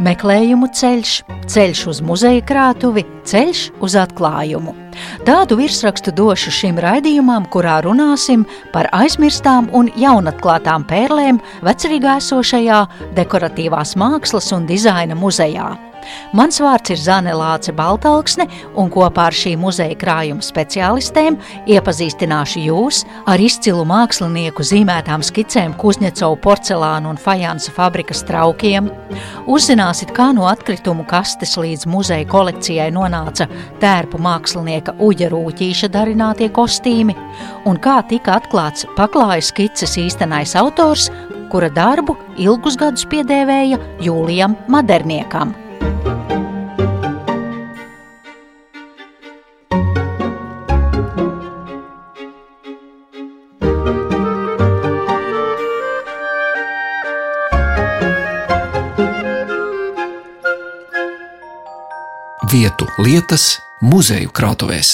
Meklējumu ceļš, ceļš uz muzeja krātuvi, ceļš uz atklājumu. Tādu virsrakstu došu šim raidījumam, kurā runāsim par aizmirstām un jaunatklātām pērlēm vecerīgā esošajā dekoratīvās mākslas un dizaina muzejā. Mans vārds ir Zane Lāce Baltalksne, un kopā ar šī muzeja krājuma speciālistēm iepazīstināšu jūs ar izcilu mākslinieku zīmētām skicēm Kuzņecovu porcelānu un fajansa fabrikas traukiem. Uzzināsiet, kā no atkritumu kastes līdz muzeja kolekcijai nonāca tērpu mākslinieka Uģa Rūķīša darinātie kostīmi, un kā tika atklāts paklāja skices īstenais autors, kura darbu ilgus gadus piedēvēja Jūlijam Maderniekam. Lietas, muzeju krātuvēs.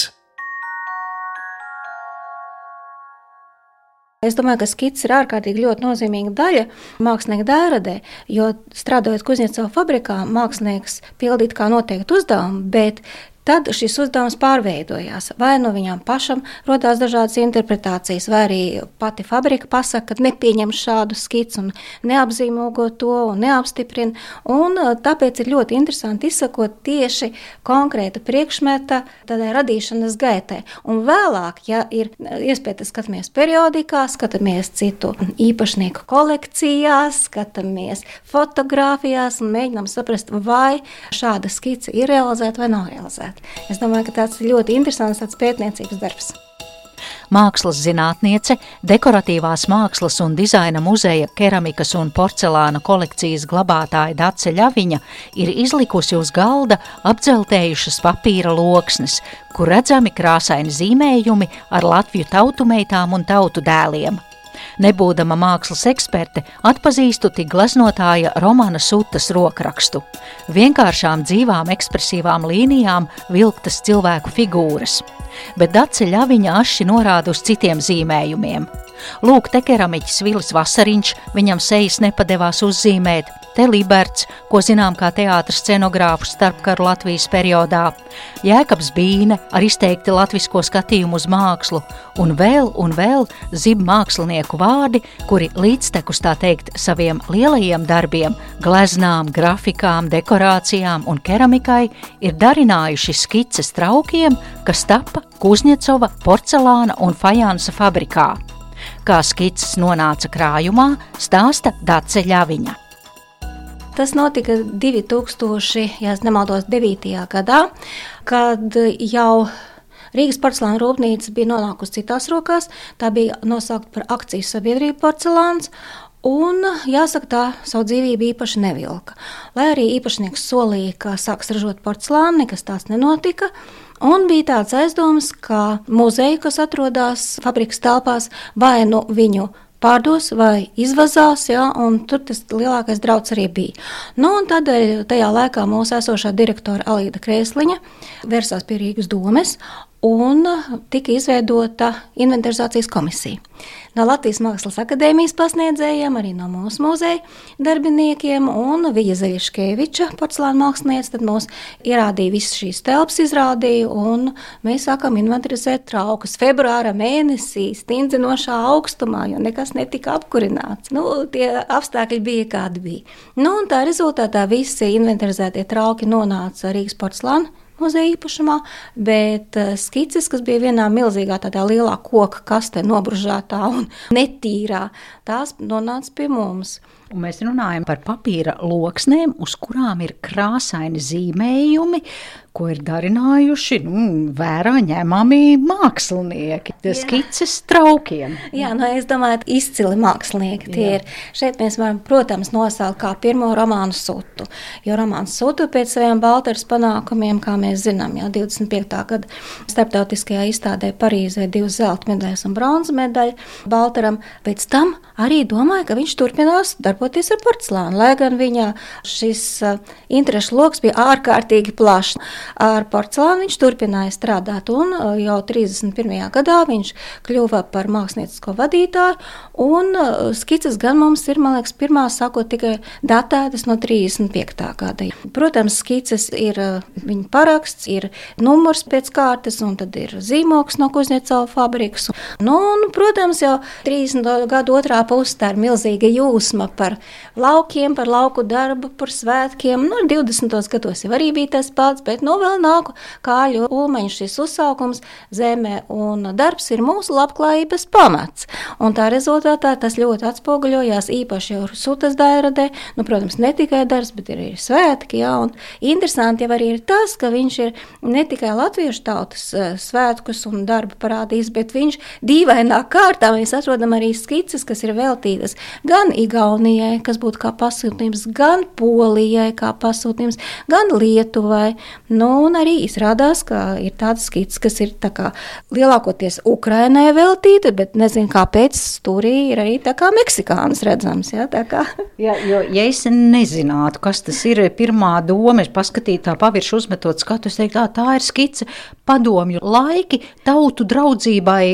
Es domāju, ka skits ir ārkārtīgi nozīmīga daļa mākslinieka dēradē, jo strādājot Kuzņecova fabrikā, mākslinieks pildīt kā noteiktu uzdevumu, bet Tad šis uzdevums pārveidojās. Vai nu viņam pašam radās dažādas interpretācijas, vai arī pati fabrika pasaka, ka nepieņem šādu skicu neapzīmogo to un neapstiprina. Un tāpēc ir ļoti interesanti izsakot tieši konkrēta priekšmeta radīšanas gaitai. Un vēlāk, ja ir iespēja, skatāmies periodikā, skatāmies citu īpašnieku kolekcijās, skatāmies fotografijās un mēģinām saprast, vai šāda skica ir realizēta vai nav realizēta strādāt. Es domāju, ka tāds ļoti interesants pētniecības darbs. Mākslas zinātniece, dekoratīvās mākslas un dizaina muzeja keramikas un porcelāna kolekcijas glabātāja Dace Ļaviņa ir izlikusi uz galda apdzeltējušas papīra loksnes, kur redzami krāsaini zīmējumi ar Latviju tautumeitām un tautu dēliem. Nebūdama mākslas eksperte, atpazīstu tik gleznotāja Romana Sutas rokrakstu. Vienkāršām dzīvām ekspresīvām līnijām vilktas cilvēku figūras. Bet Dace ļaviņa aši norāda uz citiem zīmējumiem. Lūk, te keramiķis Vilis Vasariņš, viņam sejas nepadevās uzzīmēt, te Liberts, ko zinām kā teātris scenogrāfus starpkaru Latvijas periodā, Jēkabs Bīne ar izteikti latvisko skatījumu uz mākslu, un vēl un vēl zib mākslinieku vārdi, kuri līdztekus tā teikt saviem lielajiem darbiem, gleznām, grafikām, dekorācijām un keramikai ir darinājuši skices traukiem, kas tapa Kuzņecova porcelāna un fajansa fabrikā. Kā skices nonāca krājumā, stāsta Dace Ļaviņa. Tas notika 2000, ja nemaldos, 9. gadā, kad jau Rīgas porcelāna rūpnīca bija nonākusi citās rokās. Tā bija nosaukta par akciju sabiedrību porcelāns. Un, jāsaka, tā savu dzīvību īpaši nevilka. Lai arī īpašnieks solīja, ka sāks ražot porcelānu, nekas tāds nenotika. Un bija tāds aizdoms, ka muzeja, kas atrodas fabrikas telpās, vai nu viņu pārdos vai izvazās, ja, un tur tas lielākais draudz arī bija. Nu, tādēļ tajā laikā mūsu esošā direktora Alīda Krēsliņa vērsās pie Rīgas domes un tika izveidota inventarizācijas komisija. No Latvijas Mākslas akadēmijas pasniedzējiem, arī no mūsu muzeja darbiniekiem un Vija Zaļškeviča, porcelāna mākslinieca, tad mūs ierādīja visas šīs telpas, izrādīja, un mēs sākam inventarizēt traukus februāra mēnesī, stindzinošā augstumā, jo nekas netika apkurināts. Nu, tie apstākļi bija kādi bija. Nu, tā rezultātā visi inventarizētie trauki nonāca Rīgas porcelāna muzeja īpašumā, bet eh, skices, kas bija vienā milzīgā tādā lielā koka kastē nobružātā un netīrā, tās nonāca pie mums. Un mēs runājam par papīra loksnēm, uz kurām ir krāsaini zīmējumi, ko ir darinājuši nu, vērā ņemami mākslinieki. Tas skices traukiem. Jā, nu, es domāju, izcili mākslinieki tie Jā. ir. Šeit mēs varam, protams, nosaukt kā pirmo romānu sutu. Jo romāns sutu pēc saviem Baltaras panākumiem, kā mēs zinām, jau 25. gada starptautiskajā izstādē Parīzē divas zelta medaļas un bronzas medaļa Baltaram. Pēc tam arī domāja, ka viņš turpinās darboties ar porcelānu, lai gan viņa šis uh, interešu lokus bija ārkārtīgi plašs. Ar porcelānu viņš turpināja strādāt, un uh, jau 31. gadā viņš kļuva par māksliniecisko vadītāju. Un skices gan mums ir, man liekas, pirmās sākot tikai datētas no 35. gada. Protams, skices ir viņa paraksts, ir numurs pēc kārtas, un tad ir zīmoks no Kuzņecova fabrikas. Nu, un, protams, jau 30. gada otrā pusē ir milzīga jūsma par laukiem, par lauku darbu, par svētkiem. Nu, 20. gados jau arī bija tas pats, bet nu vēl nāku kāļu ulmeņš šis uzsaukums zemē, un darbs ir mūsu labklājības pamats. Un tā rezultātā tas ļoti atspoguļojās īpaši jau Sutas dairadē, nu, protams, ne tikai darbs, bet ir arī svētki, jā, un interesanti jau arī ir tas, ka viņš ir ne tikai latviešu tautas svētkus un darbu parādījis, bet viņš dīvainā kārtā mēs atrodam arī skices, kas ir veltītas gan Igaunijai, kas būtu kā pasūtījums, gan Polijai kā pasūtījums, gan Lietuvai. Nu, un arī izrādās, ka ir tādas skices, kas ir kā lielākoties Ukrainai veltīta, bet nezinu, kāpēc tur ir arī meksikānas redzams. Ja, jā, jo, ja es nezinātu, kas tas ir, pirmā doma ir paskatīt tā pavirši uzmetot skatu, es teiktu, tā, tā ir skice padomju laiki tautu draudzībai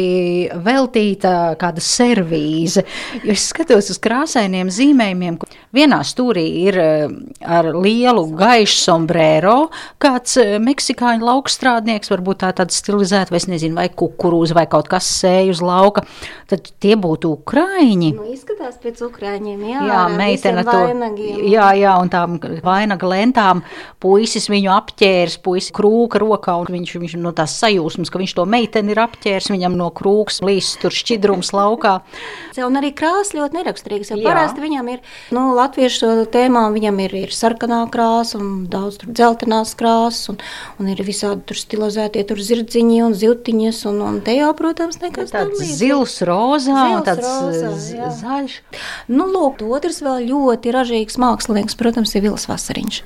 veltīta kāda servīze. Jo es skatos uz krāsainiem zīmējumiem, kur vienā stūrī ir eh, ar lielu gaišu sombrero kāds eh, meksikāņu laukstrādnieks, varbūt tā tāda stilizēta, vai es nezinu, vai kukurūza vai kaut kas sēj uz lauka, tad tie būtu ukraiņi. Nu, izskatās pēc ukraiņiem, jā. Jā, meitene to. Vainagiem. Jā, jā, un tām vainaga lentām puisis viņu apķērs, puisis krūka rokā, un viņš, viņš no tās sajūsmas, ka viņš to meiteni ir apķērs, viņam no krūks līs tur šķidrums laukā. Un arī krāsa ļoti neraksturīgas, jo parasti viņam ir, nu, latviešu tēmām viņam ir, ir sarkanā krāsa un daudz tur dzeltenās krāsas, un, un ir visādi tur stilizētie tur zirdziņi un ziltiņas, un, un te jau, protams, nekas tāds zils, rozā zils, un tāds rozā, zaļš. Nu, lūk, otrs vēl ļoti ražīgs mākslinieks, protams, ir Vils Vasariņš.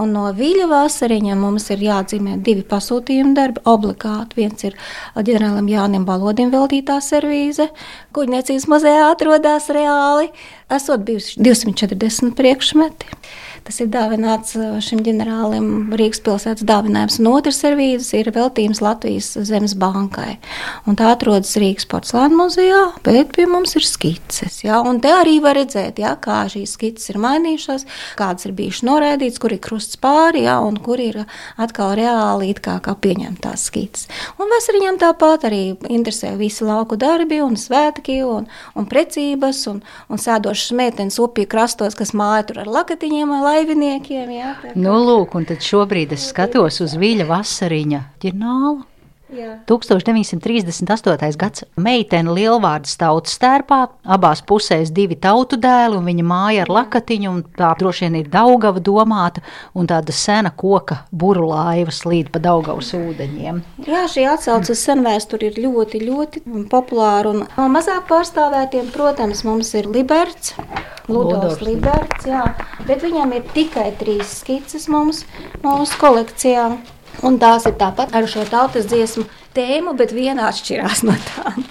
Un no Viļa Vasariņa mums ir jāatzīmē divi pasūtījumi darbi. Obligāti viens ir ģenerālim Jānim Balodim veltītā servīze. Kuģniecības muzejā atrodas reāli. Esot bijuši 240 priekšmeti. Tas ir dāvināts uh, šim ģenerālim Rīgas pilsētas dāvinājums. Un otrs servīzes ir veltījums Latvijas Zemes bankai. Un tā atrodas Rīgas porcelāna muzejā, bet pie mums ir skices. Jā, un te arī var redzēt, jā, kā šīs skices ir mainījušās, kādas ir bijušas noraidītas, kur ir krusts pāri, jā, un kur ir atkal reāli kā, kā pieņemtās skices. Un vasariņam tāpat arī interesē visi lauku darbi un svētki un, un precības un, un sēdošas meitenes upju krastos, kas māja tur ar lakatiņiem laiviniekiem. Jā, nu, lūk, un tad šobrīd es skatos uz Vīļa vasariņa ģurnālu. Jā. 1938. gads meitene lielvārdas tautas stērpā, abās pusēs divi tautu dēli, un viņa māja ar lakatiņu, un tā droši vien ir Daugava domāta, un tāda sena koka buru laiva slīd pa Daugavas ūdeņiem. Jā, šī atsaucas senvēsture ir ļoti, ļoti populāra, un no mazāk pārstāvētiem, protams, mums ir Liberts, Ludovs Liberts, jā, bet viņam ir tikai trīs skices mums mūsu kolekcijā. Un tās ir tāpat ar šo tautas dziesmu tēmu, bet viena atšķirās no tām.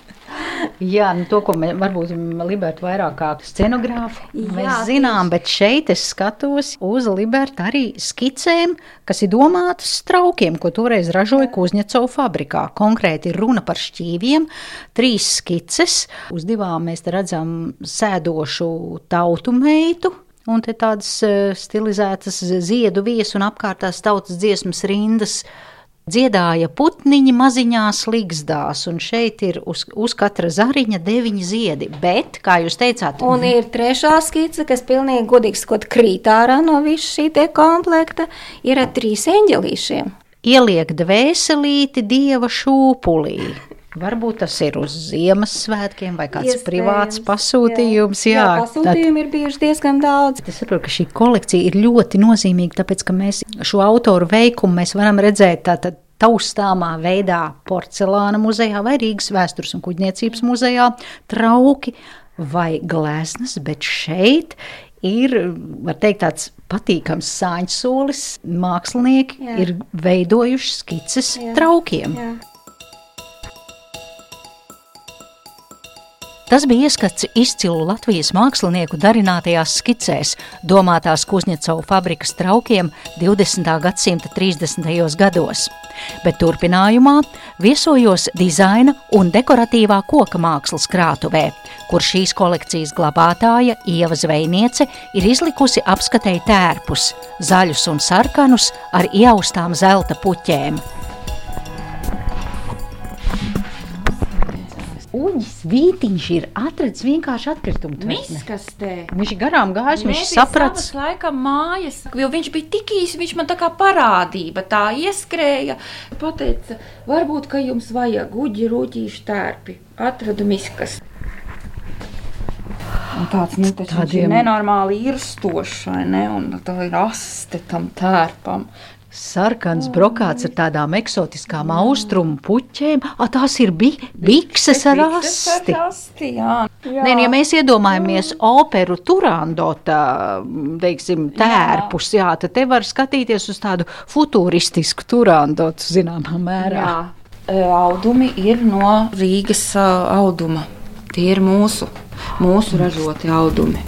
Jā, nu to, ko mēs varbūt Liberta vairāk kā scenogrāfi, Jā, mēs zinām, bet šeit es skatos uz Liberta arī skicēm, kas ir domātas straukiem, ko toreiz ražoja Kuzņecova fabrikā. Konkrēti ir runa par šķīviem, trīs skices, uz divām mēs redzam sēdošu tautu meitu, Un te tādas eh, stilizētas ziedu viesu un apkārtās tautas dziesmas rindas dziedāja putniņi maziņās ligzdās, un šeit ir uz, uz katra zariņa deviņi ziedi. Bet, kā jūs teicāt, un ir trešā skice, kas pilnīgi godīgi skot krīt ārā no visa šī te komplekta, ir ar trīs eņģelīšiem. Ieliek dvēselīti dieva šūpulī. Varbūt tas ir uz Ziemassvētkiem vai kāds Iespējams, privāts pasūtījums. Jā, jā pasūtījumi ir bijuši diezgan daudz. Es saprotu, ka šī kolekcija ir ļoti nozīmīga, tāpēc, ka mēs šo autoru veikumu mēs varam redzēt tātad taustāmā veidā porcelāna muzejā vai Rīgas vēstures un kuģniecības muzejā, trauki vai gleznas, bet šeit ir, var teikt, tāds patīkams sāņu solis. Mākslinieki Jā. ir veidojuši skices Jā. traukiem. Jā. Tas bija ieskats izcilu Latvijas mākslinieku darinātajās skicēs, domātās Kuzņecovu fabrikas traukiem 20. gadsimta 30. gados. Bet turpinājumā viesojos dizaina un dekoratīvā koka mākslas krātuvē, kur šīs kolekcijas glabātāja Ieva Zvejniece ir izlikusi apskatēji tērpus, zaļus un sarkanus ar ieaustām zelta puķēm. Uģis Vītiņš ir atradzis vienkārši atkritumu. Miskastē. Viņš ir garām gājis, viņš Nebija saprats. savas laikam mājas, jo viņš bija tik īsi, viņš man tā kā parādība, tā ieskrēja. Pateica, varbūt, ka jums vajag uģi rūtīšu tērpi. Atradu miskas. Un tāds nu, viņš ir Tādiem- nenormāli irstošs, vai ne? Un tā ir aste tam tērpam. Sarkans brokāts ar tādām eksotiskām austrumu puķēm. A, tās ir bi bikses ar asti. Asti jā. Jā. Nē, nu, ja mēs iedomājamies operu turandota, teiksim, tērpus, jā, tad te var skatīties uz tādu futuristisku turandotu, zināmā mērā. Jā. E, Audumi ir no Rīgas ā, auduma. Tie ir mūsu, mūsu ražoti audumi.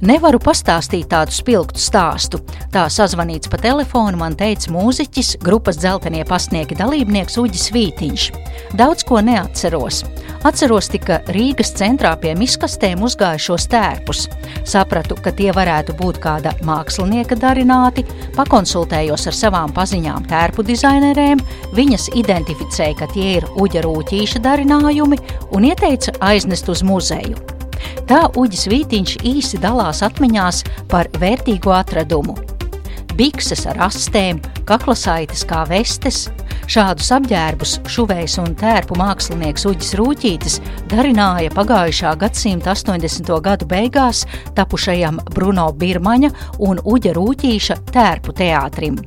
Nevaru pastāstīt tādu spilgtu stāstu. Tā sazvanīts pa telefonu man teica mūziķis, grupas dzeltenie pasniegi dalībnieks Uģis Vītiņš. Daudz ko neatceros. Atceros tikai Rīgas centrā pie miskastēm uzgājušos tērpus. Sapratu, ka tie varētu būt kāda mākslinieka darināti, pakonsultējos ar savām paziņām tērpu dizainerēm, viņas identificēja, ka tie ir uģa rūtīša darinājumi un ieteica aiznest uz muzeju. Tā Uģis Vītiņš īsi dalās atmiņās par vērtīgu atradumu. Bikses ar astēm, kaklasaites kā vestes, šādus apģērbus šuvējs un tērpu mākslinieks Uģis Rūķītis darināja pagājušā gadsimta 80. gadu beigās tapušajam Bruno Birmaņa un Uģa Rūķīša tērpu teātrim.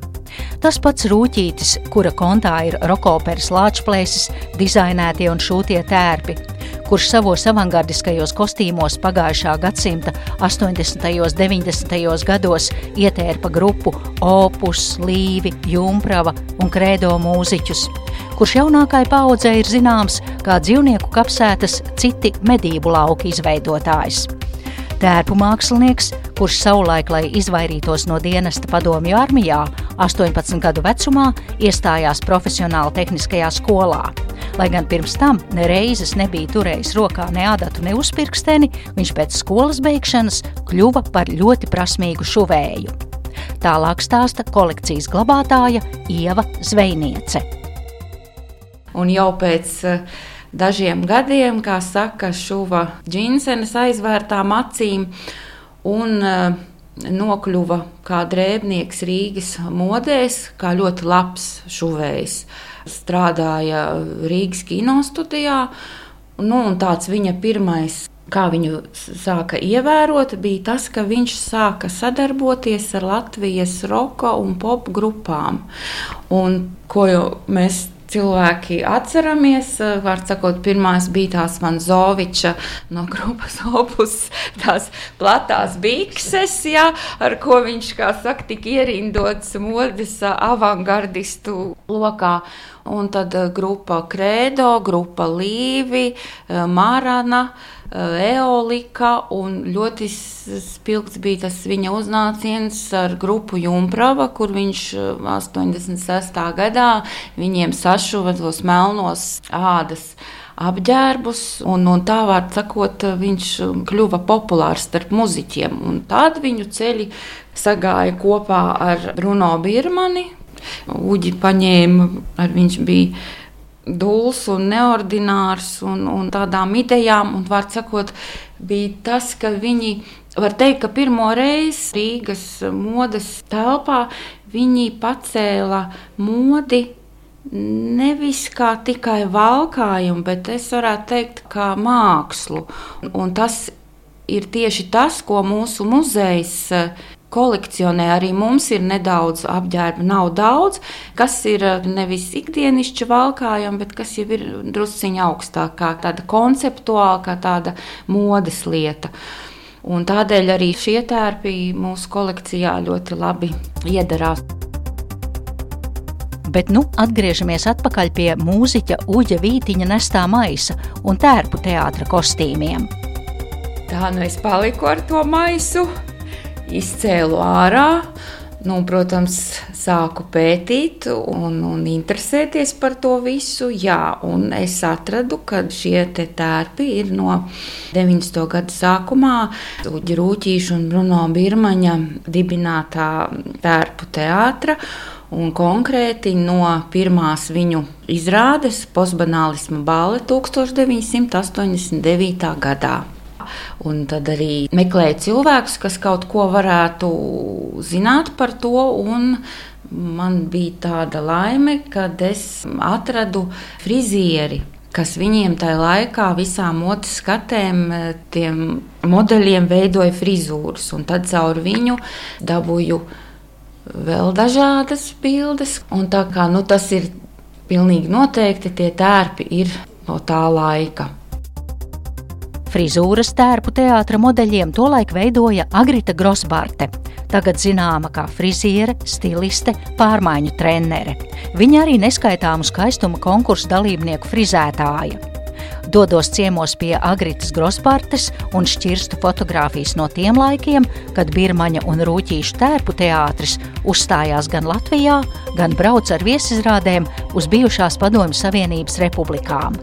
Tas pats rūtītis, kura kontā ir rokoperas lāčplēsis, dizainētie un šūtie tērpi, kurš savos avangardiskajos kostīmos pagājušā gadsimta 80. un 90. gados ietērpa grupu Opus, Līvi, Jumprava un Kredo mūziķus, kurš jaunākai paudzei ir zināms kā dzīvnieku kapsētas citi medību lauki izveidotājs. Tērpu mākslinieks, kurš savulaik, lai izvairītos no dienesta padomju armijā, 18 gadu vecumā iestājās profesionāla tehniskajā skolā. Lai gan pirms tam nereizes nebija turējis rokā ne adatu, ne uzpirksteni, viņš pēc skolas beigšanas kļuva par ļoti prasmīgu šuvēju. Tālāk stāsta kolekcijas glabātāja Ieva Zvejniece. Un jau pēc uh, dažiem gadiem, kā saka, šuva džinsenes aizvērtām acīm un uh, nokļuva kā drēbnieks Rīgas modēs, kā ļoti labs šuvējs. Strādāja Rīgas kinostudijā, nu, un tāds viņa pirmais kā viņu sāka ievērot, bija tas, ka viņš sāka sadarboties ar Latvijas roka un pop grupām. Un, ko mēs cilvēki atceramies. Vārds sakot, pirmās bija tās Vanzoviča no grupas opus, tās platās bikses, jā, ar ko viņš, kā saka, tika ierindots modes avangardistu lokā. Un tad grupa Credo, grupa Līvi, Marana. Eolika, un ļoti spilgts bija tas viņa uznāciens ar grupu Jumprava, kur viņš 86. gadā viņiem sašuva tos melnos ādas apģērbus, un, un tā var sakot, viņš kļuva populārs starp muziķiem. Un tad viņu ceļi sagāja kopā ar Bruno Birmani. Uģi paņēma, ar viņš bija dūls un neordinārs un, un tādām idejām. Un, var sakot, bija tas, ka viņi, var teikt, ka pirmo reizi Rīgas modes telpā viņi pacēla modi. Nevis kā tikai valkājumu, bet es varētu teikt, kā mākslu. Un tas ir tieši tas, ko mūsu muzejs kolekcionē. Arī mums ir nedaudz apģērba, nav daudz, kas ir nevis ikdienišķi valkājami, bet kas jau ir drusciņā augstāk, kā tāda konceptuāla, kā tāda modes lieta. Un tādēļ arī šie tērpi mūsu kolekcijā ļoti labi iedarās. Bet nu atgriežamies atpakaļ pie mūziķa Uģa Vītiņa nestā maisa un tērpu teātra kostīmiem. Tā nu es paliku ar to maisu, izcēlu ārā. Nu, protams, sāku pētīt un, un interesēties par to visu. Jā, un es atradu, ka šie tērpi ir no 90. gada sākumā Uģa Rūķīša un Bruno Birmaņa dibinātā tērpu teātra. Un konkrēti no pirmās viņu izrādes postbanālisma balva 1989. gadā. Un tad arī meklēju cilvēkus, kas kaut ko varētu zināt par to. Man bija tāda laime, kad es atradu frizieri, kas viņiem tajā laikā visām modes skatēm, tiem modeļiem veidoja frizūras. Un tad caur viņu dabūju vēl dažādas bildes. Un tā kā nu, tas ir pilnīgi noteikti, tie tērpi ir no tā laika. Frizūras tērpu teātra modeļiem tolaik veidoja Agrita Grosbarte, tagad zināma kā friziere, stiliste, pārmaiņu trenere. Viņa arī neskaitāmu skaistuma konkursu dalībnieku frizētāja. Dodos ciemos pie Agritas Grospartes un šķirstu fotogrāfijas no tiem laikiem, kad Birmaņa un Rūķīšu tērpu teātris uzstājās gan Latvijā, gan brauc ar viesizrādēm uz bijušās Padomju Savienības republikām.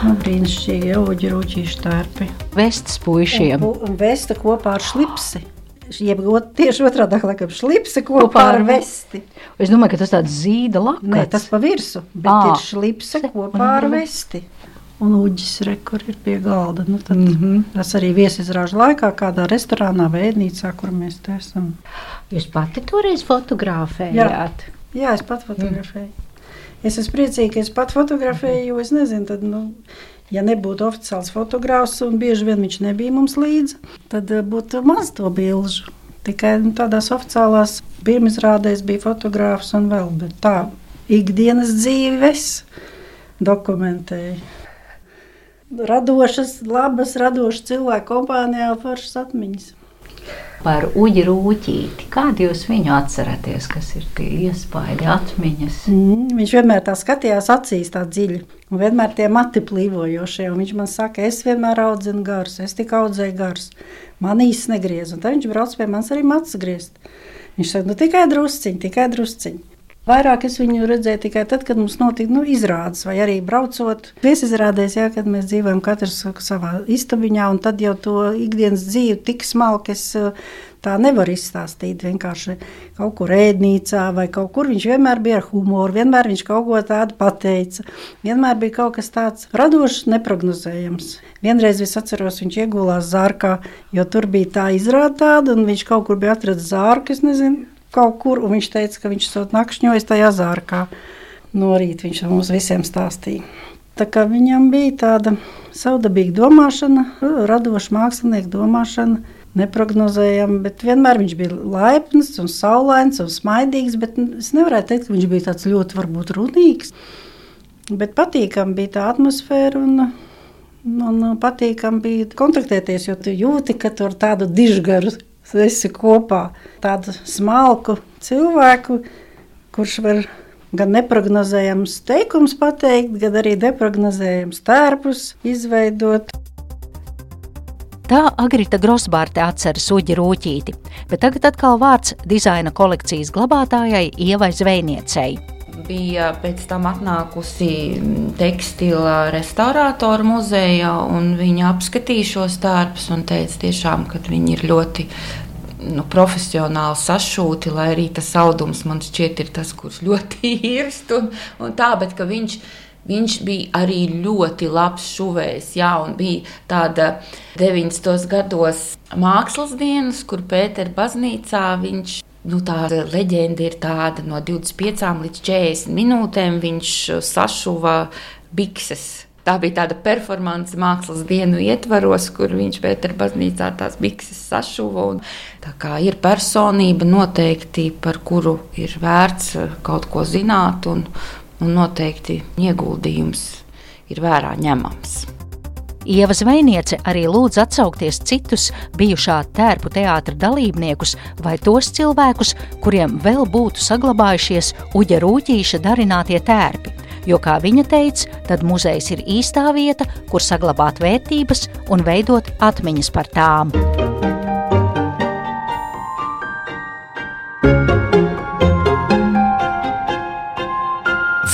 Nu, brīnišķīgi augi rūķīšu tērpi. Vestas puišiem. Un, vesta kopā ar šlipsi. Jeb tieši otrādi - laikam šlipsi kopā, kopā ar vesti. Es domāju, ka tas tāds zīda lakats. Nē, tas pa virsu, bet à. ir šlipsi kopā ar vesti. Un uģis rekur ir pie galda. Nu, tad, mm -hmm. Tas arī viesizrāžu laikā kādā restorānā vai ēdnīcā, kur mēs te esam. Jūs pati toreiz fotografējāt? Jā, Jā es pat fotografēju. Mm. Es esmu priecīga, ka es pat fotografēju, jo es nezinu, tad, nu, ja nebūtu oficiāls fotogrāfs, un bieži vien viņš nebija mums līdzi, tad eh, būtu maz to bilžu. Tikai nu, tādās oficiālās pirmizrādēs bija fotogrāfs un vēl, bet tā ikdienas dzīvi es dokumentēju. Radošas, labas, radošas cilvēku kompānijā foršas atmiņas par uģi rūķīti. Kādu jūs viņu atceraties, kas ir tie iespaidi, atmiņas? Mm, viņš vienmēr tā skatījās acīs tā dziļi. Un vienmēr tie mati plīvojošie. Viņš man saka, es vienmēr audzinu garus, es tik audzēju garus. Man īsti negriez. Un tad viņš brauc pie manis arī matus griezt. Viņš saka, nu tikai drusciņi, tikai drusciņi. Vairāk es viņu redzēju tikai tad, kad mums notika nu, izrādes, vai arī braucot. Viesizrādēs, jā, kad mēs dzīvojam katrs savā istabiņā, un tad jau to ikdienas dzīvi tik smalki es eh, tā nevaru izstāstīt. Vienkārši kaut kur ēdnīcā vai kaut kur viņš vienmēr bija ar humoru, vienmēr viņš kaut ko tādu pateica. Vienmēr bija kaut kas tāds radošs, neprognozējams. Vienreiz es atceros, viņš iegulās zārkā, jo tur bija tā izrāda tāda, un viņš kaut kur bija atradzis zārku, es nezinu kaut kur, un viņš teica, ka viņš sot nakšņojas tajā zārkā. No rīta viņš mums visiem stāstīja. Tā kā viņam bija tāda savdabīga domāšana, radoša mākslinieka domāšana, neprognozējama, bet vienmēr viņš bija laipns un saulains un smaidīgs, es nevarētu teikt, ka viņš bija tāds ļoti varbūt runīgs, bet patīkam bija tā atmosfēra un Man patīkami bija kontaktēties, jo tu jūti, ka tur tādu dižgaru esi kopā tādu smalku cilvēku, kurš var gan neparedzējams teikums pateikt, gan arī neparedzējams tērpus izveidot. Tā Agrita Grosbārte atceras uģi rūķīti, bet tagad atkal vārds dizaina kolekcijas glabātājai Ievai Zvejniecei bija pēc tam atnākusi tekstila restaurātora muzeja, un viņa apskatīja šos tērpus un teica, tiešām, ka viņi ir ļoti nu, profesionāli sašūti, lai arī tas audums man šķiet ir tas, kurš ļoti īrst un, un tā, bet viņš. Viņš bija arī ļoti labs šuvējs. Jā, un bija tāda 90. gados mākslas dienas, kur Pētera baznīcā viņš Nu, tā leģenda ir tāda, no 25 līdz 40 minūtēm viņš sašuva bikses. Tā bija tāda performance mākslas dienu ietvaros, kur viņš Pētera baznīcā tās bikses sašuva. Tā kā ir personība noteikti, par kuru ir vērts kaut ko zināt, un, un noteikti ieguldījums ir vērā ņemams. Ieva Zvainiece arī lūdz atsaukties citus bijušā tērpu teātra dalībniekus vai tos cilvēkus, kuriem vēl būtu saglabājušies uģa rūtīša darinātie tērpi. Jo, kā viņa teica, tad muzejs ir īstā vieta, kur saglabāt vērtības un veidot atmiņas par tām.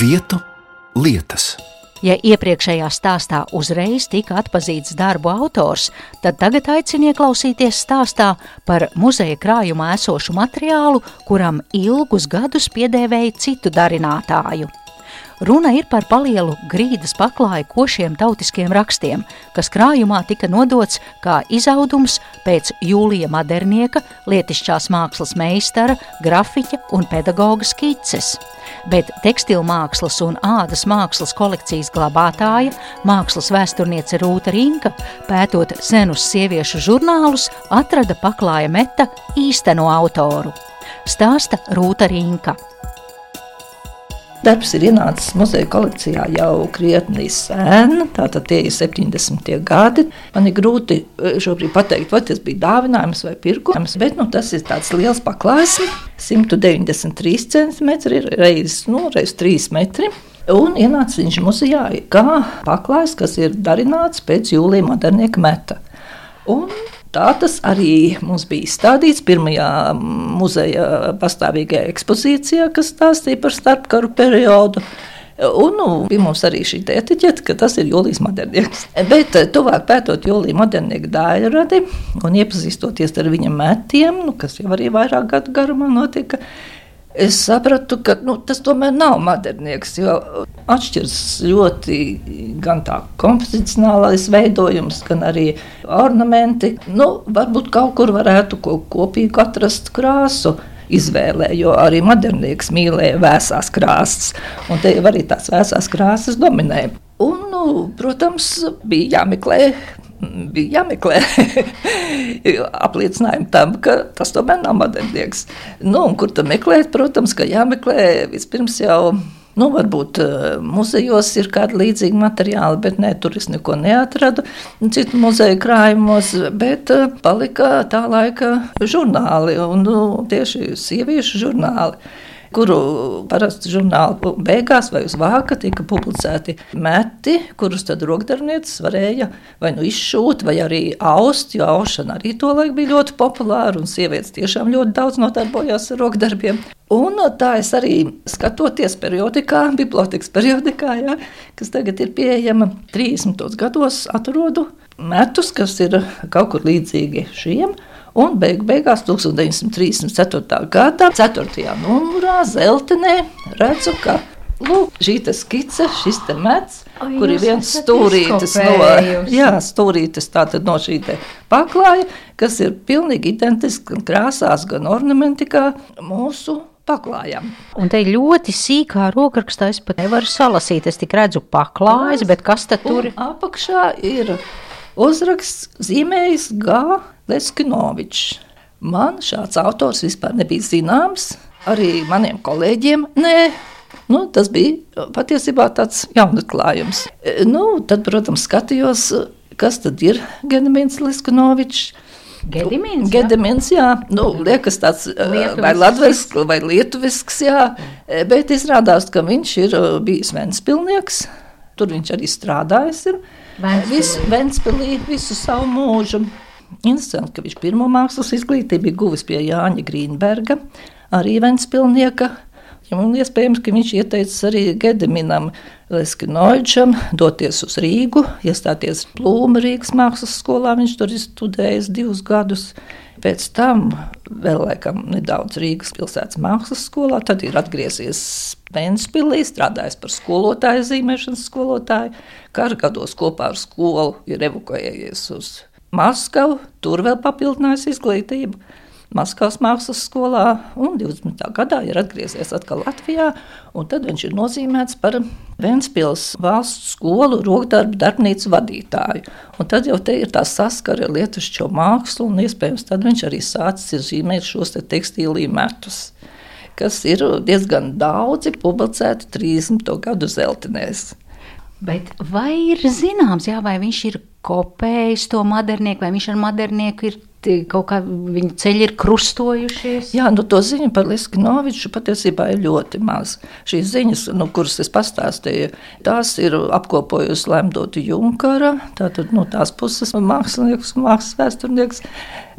Vietu lietas. Ja iepriekšējā stāstā uzreiz tika atpazīts darbu autors, tad tagad aicinu ieklausīties stāstā par muzeja krājumā esošu materiālu, kuram ilgus gadus piedēvēja citu darinātāju. Runa ir par palielu grīdas paklāju košiem tautiskiem rakstiem, kas krājumā tika nodots kā izaudums pēc Jūlija Madernieka, lietišķās mākslas meistara, grafiķa un pedagoga skices. Bet tekstilmākslas un ādas mākslas kolekcijas glabātāja, mākslas vēsturniece Rūta Rinka, pētot senus sieviešu žurnālus, atrada paklāja meta īsteno autoru. Stāsta Rūta Rinka. Darbs ir ienācis muzeja kolekcijā jau krietni sen, tātad tie ir 70. gadi. Man ir grūti eh, šobrīd pateikt, vai tas bija dāvinājums vai pirkums, bet nu, tas ir tāds liels paklājs. 193 cm ir reizes nu, reiz 3 metri. Un ienāca viņš muzejā kā paklājs, kas ir darināts pēc jūlija modernieka meta. Un Tā tas arī mums bija izstādīts pirmajā muzeja pastāvīgajā ekspozīcijā, kas stāstīja par starpkaru periodu. Un nu, bija mums arī šī etiķete, ka tas ir Jūlijas modernieks. Bet eh, tuvāk pētot Jūlijas modernieka daļradi un iepazīstoties ar viņa metiem, nu, kas jau arī vairāk gadu garumā notika, es sapratu, ka nu, tas tomēr nav modernieks. Jo atšķiras ļoti gan tā kompozicionālais veidojums, gan arī ornamenti. Nu, varbūt kaut kur varētu ko kopīgi atrast krāsu. Izvēlē, jo arī modernieks mīlēja vēsās krāsas, un te arī tās vēsās krāsas dominēja. Un, nu, protams, bija jāmeklē bija jāmeklē apliecinājumi tam, ka tas tomēr nav modernieks. Nu, kur tad meklēt? Protams, ka jāmeklē vispirms jau. Nu, varbūt uh, muzejos ir kādi līdzīgi materiāli, bet ne, tur es neko neatradu. Citu muzeju krājumos, bet uh, palika tā laika žurnāli un nu, tieši sieviešu žurnāli kuru parasti žurnāla beigās vai uz vāka tika publicēti meti, kurus tad rokdarbnieces varēja vai nu izšūt, vai arī aust, jo aušana arī tolaik bija ļoti populāra, un sievietes tiešām ļoti daudz nodarbojās ar rokdarbiem. Un tā es arī skatoties periodikā, bibliotekas periodikā, ja, kas tagad ir pieejama 30. gados, atrodu metus, kas ir kaut kur līdzīgi šiem. Un beig beigās 1934. gada 4. numurā Zeltenē redzu, ka Lūk, šī skice, šis te mets, o, kur ir viens stūrītis no, jā, stūrītis no šī paklāja, kas ir pilnīgi identisks gan krāsās, gan ornamentikā mūsu paklājam. Un te ļoti sīkā rokrakstā es pat nevaru salasīt. Es tik redzu paklājas, bet kas tad tur? Un apakšā ir uzraksts zīmējis G. Leskinovičs. Man šāds autors vispār nebija zināms, arī maniem kolēģiem. Nē, Nu, tas bija patiesībā tāds jaunatklājums. E, nu, tad, protams, skatījos, kas tad ir Gedimins Liskanovičs. Gedimins, Gedimins, jā, nu, liekas tāds e, lietuvisks. vai latvisks, vai lietuvisks, jā, e, bet izrādās, ka viņš ir bijis Ventspilnieks, tur viņš arī strādājis ir. Visu, Ventspilī visu savu mūžu. Interesanti, ka viņš pirmo mākslas izglītību bija guvis pie Jāņa Grīnberga, arī Ventspilnieka. Un iespējams, ka viņš ieteicis arī Gedeminam Leskinovičam doties uz Rīgu, iestāties Plūma Rīgas mākslas skolā. Viņš tur ir studējis divus gadus. Pēc tam vēl laikam nedaudz Rīgas pilsētas mākslas skolā, tad ir atgriezies Ventspilī, strādājis par skolotāju, zīmēšanas skolotāju. Kara gados kopā ar skolu ir evakuējies uz Maskavu, tur vēl papildinājis izglītību. Maskavas mākslas skolā, un 20. gadā ir atgriezies atkal Latvijā. Tad viņš ir nozīmēts par Vēncpils valsts skolu rokdarbu darbnīcu vadītāju. Un tad jau ir tā saskara ar lietušķo mākslu, un iespējams tad viņš arī sācis zīmēt šos te tekstīlī metus kas ir diezgan daudzi publicēti 30. gadu zeltenēs. Bet vai ir zināms, jā, vai viņš ir kopējis to modernieku, vai viņš ar modernieku ir kaut kā viņa ceļi ir krustojušies? Jā, nu to ziņu par Liskinoviču patiesībā ir ļoti maz. Šīs ziņas, nu, kuras es pastāstīju, tās ir apkopojusi Lemdota Junkara, tātad no nu, tās puses mākslinieks, mākslas vēsturnieks,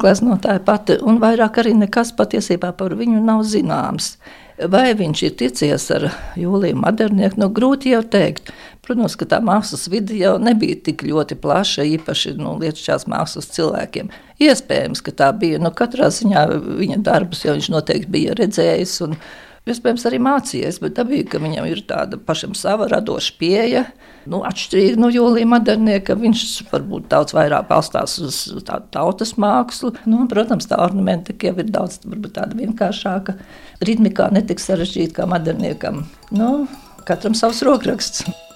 gleznotāja pati, un vairāk arī nekas patiesībā par viņu nav zināms. Vai viņš ir ticies ar Jūliju Madernieku, nu grūti jau teikt. Protams, ka tā mākslas vide jau nebija tik ļoti plaša, īpaši nu, lietušķās mākslas cilvēkiem. Iespējams, ka tā bija. Nu, katrā ziņā viņa darbus jau viņš noteikti bija redzējis. Un, Iespējams, arī mācījies, bet dabīgi, ka viņam ir tāda pašam sava radoša pieeja. Nu, atšķirīgi no Jūlija Madernieka, viņš varbūt daudz vairāk balstās uz tautas mākslu. Nu, protams, tā ornamentika jau ir daudz vienkāršāka. Ritmikā netik sarežģīta kā Maderniekam. Nu, katram savs rokraksts.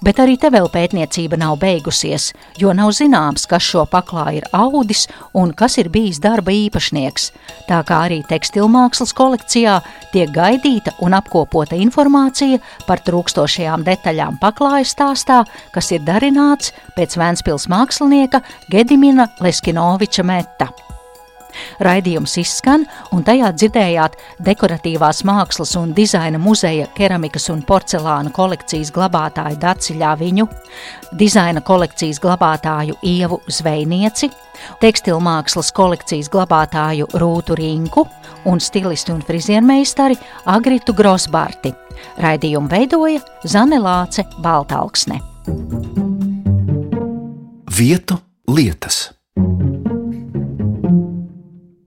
Bet arī te vēl pētniecība nav beigusies, jo nav zināms, kas šo paklāju ir audis un kas ir bijis darba īpašnieks. Tā kā arī tekstilmākslas kolekcijā tiek gaidīta un apkopota informācija par trūkstošajām detaļām paklāja stāstā, kas ir darināts pēc Vēnspils mākslinieka Gedimina Leskinoviča meta. Raidījums izskan, un tajā dzirdējāt dekoratīvās mākslas un dizaina muzeja keramikas un porcelāna kolekcijas glabātāju Daciļā viņu, dizaina kolekcijas glabātāju Ievu Zvejnieci, tekstilmākslas kolekcijas glabātāju Rūtu Rinku un stilistu un friziermeistari Agritu Grosbarti. Raidījumu veidoja Zane Lāce Baltalksne. Vietu lietas.